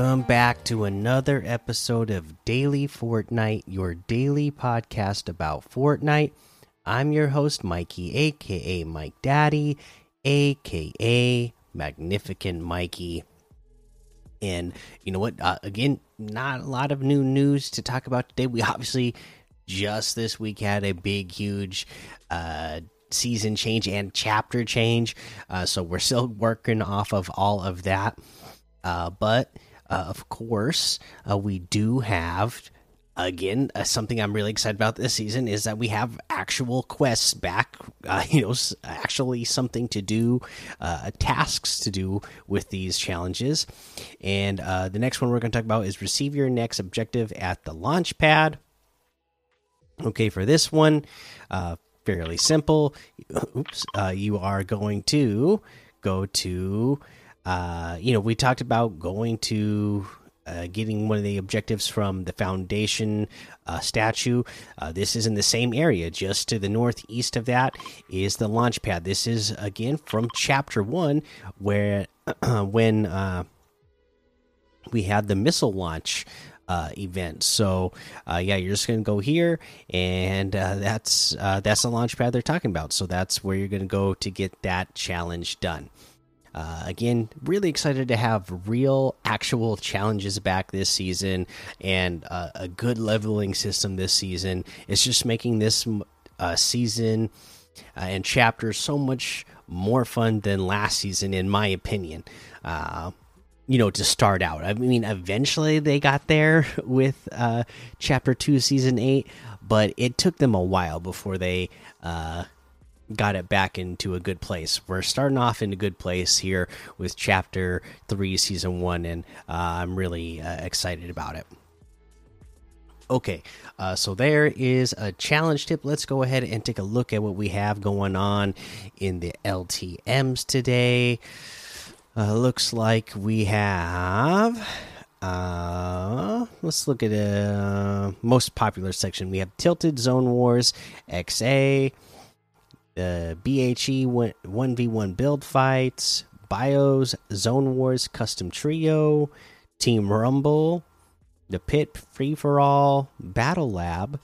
Welcome back to another episode of Daily Fortnite, your daily podcast about Fortnite. I'm your host, Mikey, aka Mike Daddy, aka Magnificent Mikey. And you know what? Uh, again, not a lot of new news to talk about today. We obviously just this week had a big, huge uh, season change and chapter change. Uh, so we're still working off of all of that. Uh, but uh, of course, uh, we do have again uh, something I'm really excited about this season is that we have actual quests back. Uh, you know, actually something to do, uh, tasks to do with these challenges. And the next one we're going to talk about is receive your next objective at the launch pad. Okay, for this one, fairly simple. Oops, you are going to go to uh, you know, we talked about going to uh, getting one of the objectives from the foundation uh, statue. Uh, this is in the same area, just to the northeast of that is the launch pad. This is again from chapter one, where when uh, we had the missile launch. Uh, event. So yeah, you're just gonna go here, and that's that's the launch pad they're talking about. So that's where you're gonna go to get that challenge done. Uh, again, really excited to have real, actual challenges back this season and uh, a good leveling system this season. It's just making this uh, season uh, and chapter so much more fun than last season, in my opinion. Uh, you know, to start out. I mean, eventually they got there with chapter two, season eight, but it took them a while before they got it back into a good place. We're starting off in a good place here with chapter three, season one, and uh, I'm really uh, excited about it. Okay, uh, so there is a challenge tip. Let's go ahead and take a look at what we have going on in the LTMs today. Uh, looks like we have. Uh, let's look at the uh, most popular section. We have Tilted Zone Wars XA the BHE 1v1 build fights, BIOS, Zone Wars Custom Trio, Team Rumble, the Pit Free for All, Battle Lab,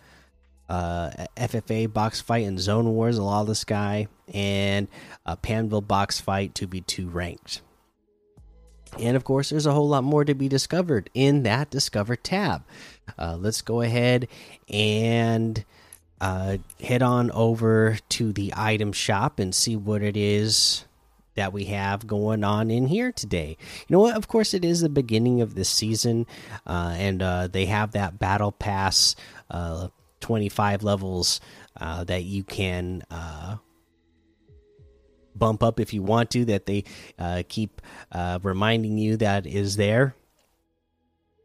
uh, FFA Box Fight and Zone Wars, a lot of sky, and a Pandvil Box Fight to be two ranked. And of course, there's a whole lot more to be discovered in that Discover tab. Uh, let's go ahead and uh, head on over to the item shop and see what it is that we have going on in here today. You know what? Of course, it is the beginning of the season, uh, and uh, they have that battle pass, uh, twenty five levels uh, that you can uh, bump up if you want to. That they uh, keep uh reminding you that is there.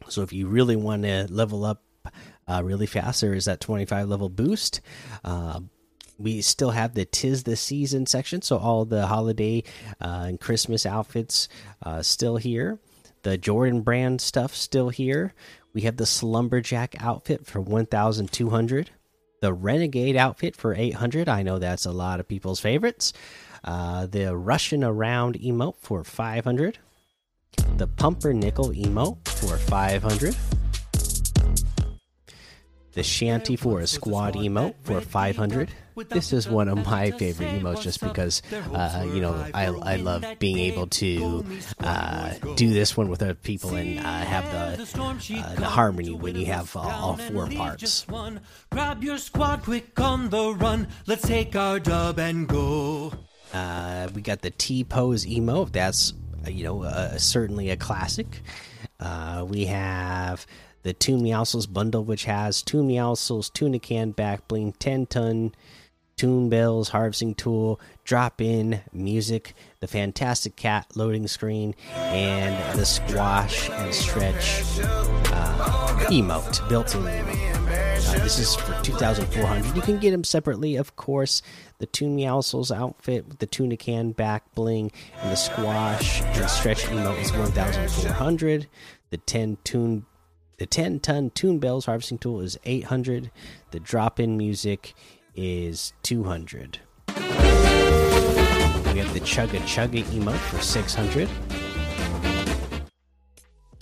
So if you really want to level up uh, really fast. There is that 25 level boost. Uh, we still have the tis the season section, so all the holiday uh, and Christmas outfits uh, still here. The Jordan brand stuff still here. We have the Slumberjack outfit for 1,200. The Renegade outfit for 800. I know that's a lot of people's favorites. Uh, the Rushin' Around emote for 500. The Pumpernickel emote for 500 the Shanty for a squad emote for 500. This is one of my favorite emotes just because, uh, you know, I, I love being able to uh, do this one with other people and uh, have the, uh, the harmony when you have all four parts. Grab your squad quick on the run. Let's take our dub and go. Uh, we got the T pose emote. That's, uh, you know, certainly a classic. we have the Toon Meowscles bundle, which has two Meowscles, Tuna Can, Back Bling, 10 ton, tune Bells, Harvesting Tool, Drop In, Music, the Fantastic Cat loading screen, and the Squash and Stretch uh, emote, built in Uh, this is for 2,400. You can get them separately, of course. The Toon Meowscles outfit with the Tuna Can, Back Bling, and the Squash and Stretch emote is 1,400. The 10 Toon the 10 ton Tune Bells harvesting tool is 800. The drop in music is 200. We have the Chugga Chugga emote for 600.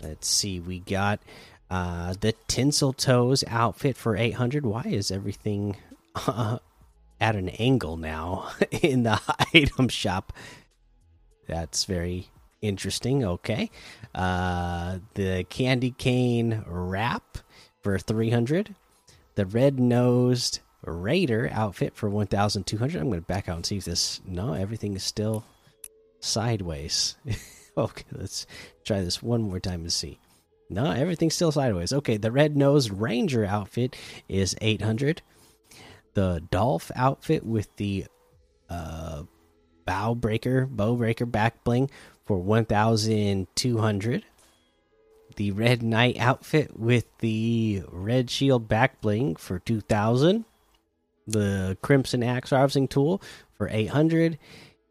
let's see. We got uh, the Tinsel Toes outfit for 800. Why is everything uh, at an angle now in the item shop? That's very interesting. Okay. Uh, the Candy Cane wrap for 300. The Red Nosed Raider outfit for 1,200. I'm going to back out and see if this. No, everything is still sideways. okay, let's try this one more time to see. No, everything's still sideways. Okay, the red nosed ranger outfit is 800. The Dolph outfit with the uh, bow breaker, bow breaker back bling for 1,200. The red knight outfit with the red shield back bling for 2,000. The crimson axe harvesting tool for 800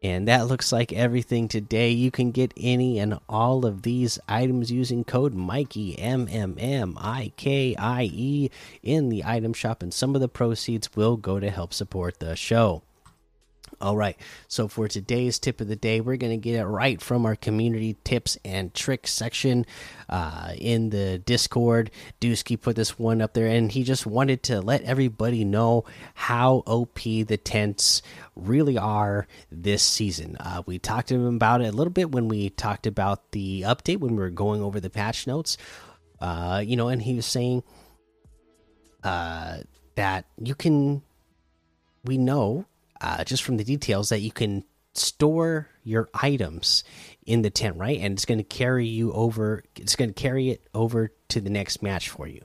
and that looks like everything today. You can get any and all of these items using code Mikey M M M I K I E in the item shop, and some of the proceeds will go to help support the show. All right, so for today's tip of the day, we're going to get it right from our community tips and tricks section uh, in the Discord. Dusky put this one up there, and he just wanted to let everybody know how OP the tents really are this season. Uh, we talked to him about it a little bit when we talked about the update when we were going over the patch notes. Uh, you know, and he was saying uh, that you can, we know uh, just from the details that you can store your items in the tent, right? And it's going to carry you over. It's going to carry it over to the next match for you.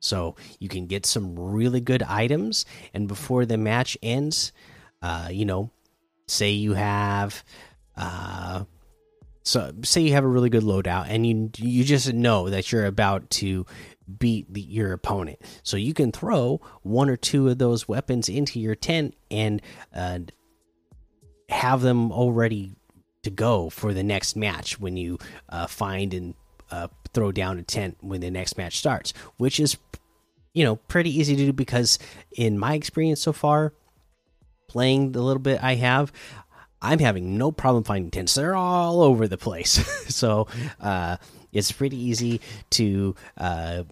So you can get some really good items, and before the match ends, uh, you know, say you have, uh, so say you have a really good loadout, and you you just know that you're about to beat the, your opponent. So you can throw one or two of those weapons into your tent and uh, have them already to go for the next match when you uh, find and uh, throw down a tent when the next match starts, which is you know pretty easy to do because in my experience so far playing the little bit I have I'm having no problem finding tents. They're all over the place. so uh, it's pretty easy to uh,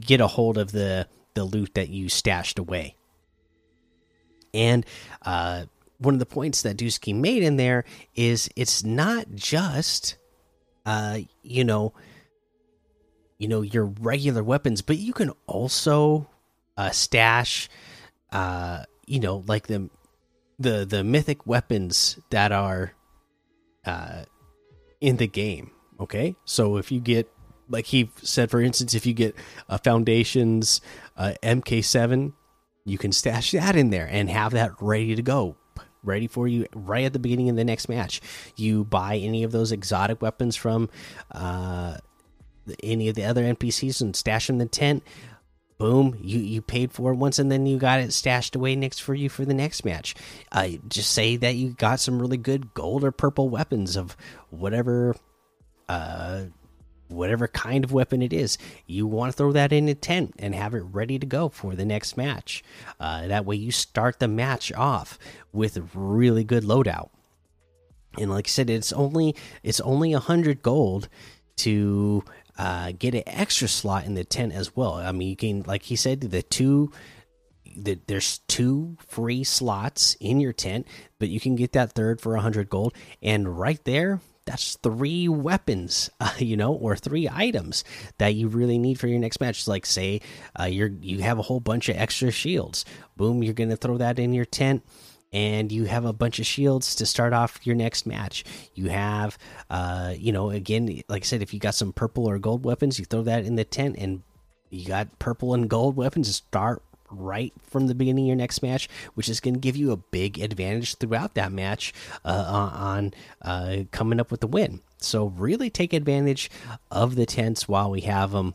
get a hold of the the loot that you stashed away. And uh, one of the points that Dusky made in there is it's not just, uh, you know, you know your regular weapons, but you can also uh, stash, uh, you know, like the the the mythic weapons that are uh, in the game. Okay, so if you get like he said, for instance, if you get a Foundations uh, MK7, you can stash that in there and have that ready to go, ready for you right at the beginning of the next match. You buy any of those exotic weapons from uh, any of the other NPCs and stash them in the tent. Boom, you you paid for it once, and then you got it stashed away next for you for the next match. Uh, just say that you got some really good gold or purple weapons of whatever uh whatever kind of weapon it is, you want to throw that in a tent and have it ready to go for the next match. Uh, that way, you start the match off with really good loadout. And like I said, it's only it's only a hundred gold to uh, get an extra slot in the tent as well. I mean, you can like he said, the two. The, there's two free slots in your tent, but you can get that third for a hundred gold, and right there, that's three weapons, uh, you know, or three items that you really need for your next match. Like, say, uh, you're you have a whole bunch of extra shields. Boom, you're gonna throw that in your tent, and you have a bunch of shields to start off your next match. You have, uh, you know, again, like I said, if you got some purple or gold weapons, you throw that in the tent, and you got purple and gold weapons to start right from the beginning of your next match, which is going to give you a big advantage throughout that match uh, on uh, coming up with the win. So, really take advantage of the tents while we have them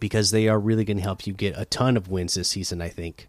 because they are really going to help you get a ton of wins this season, I think.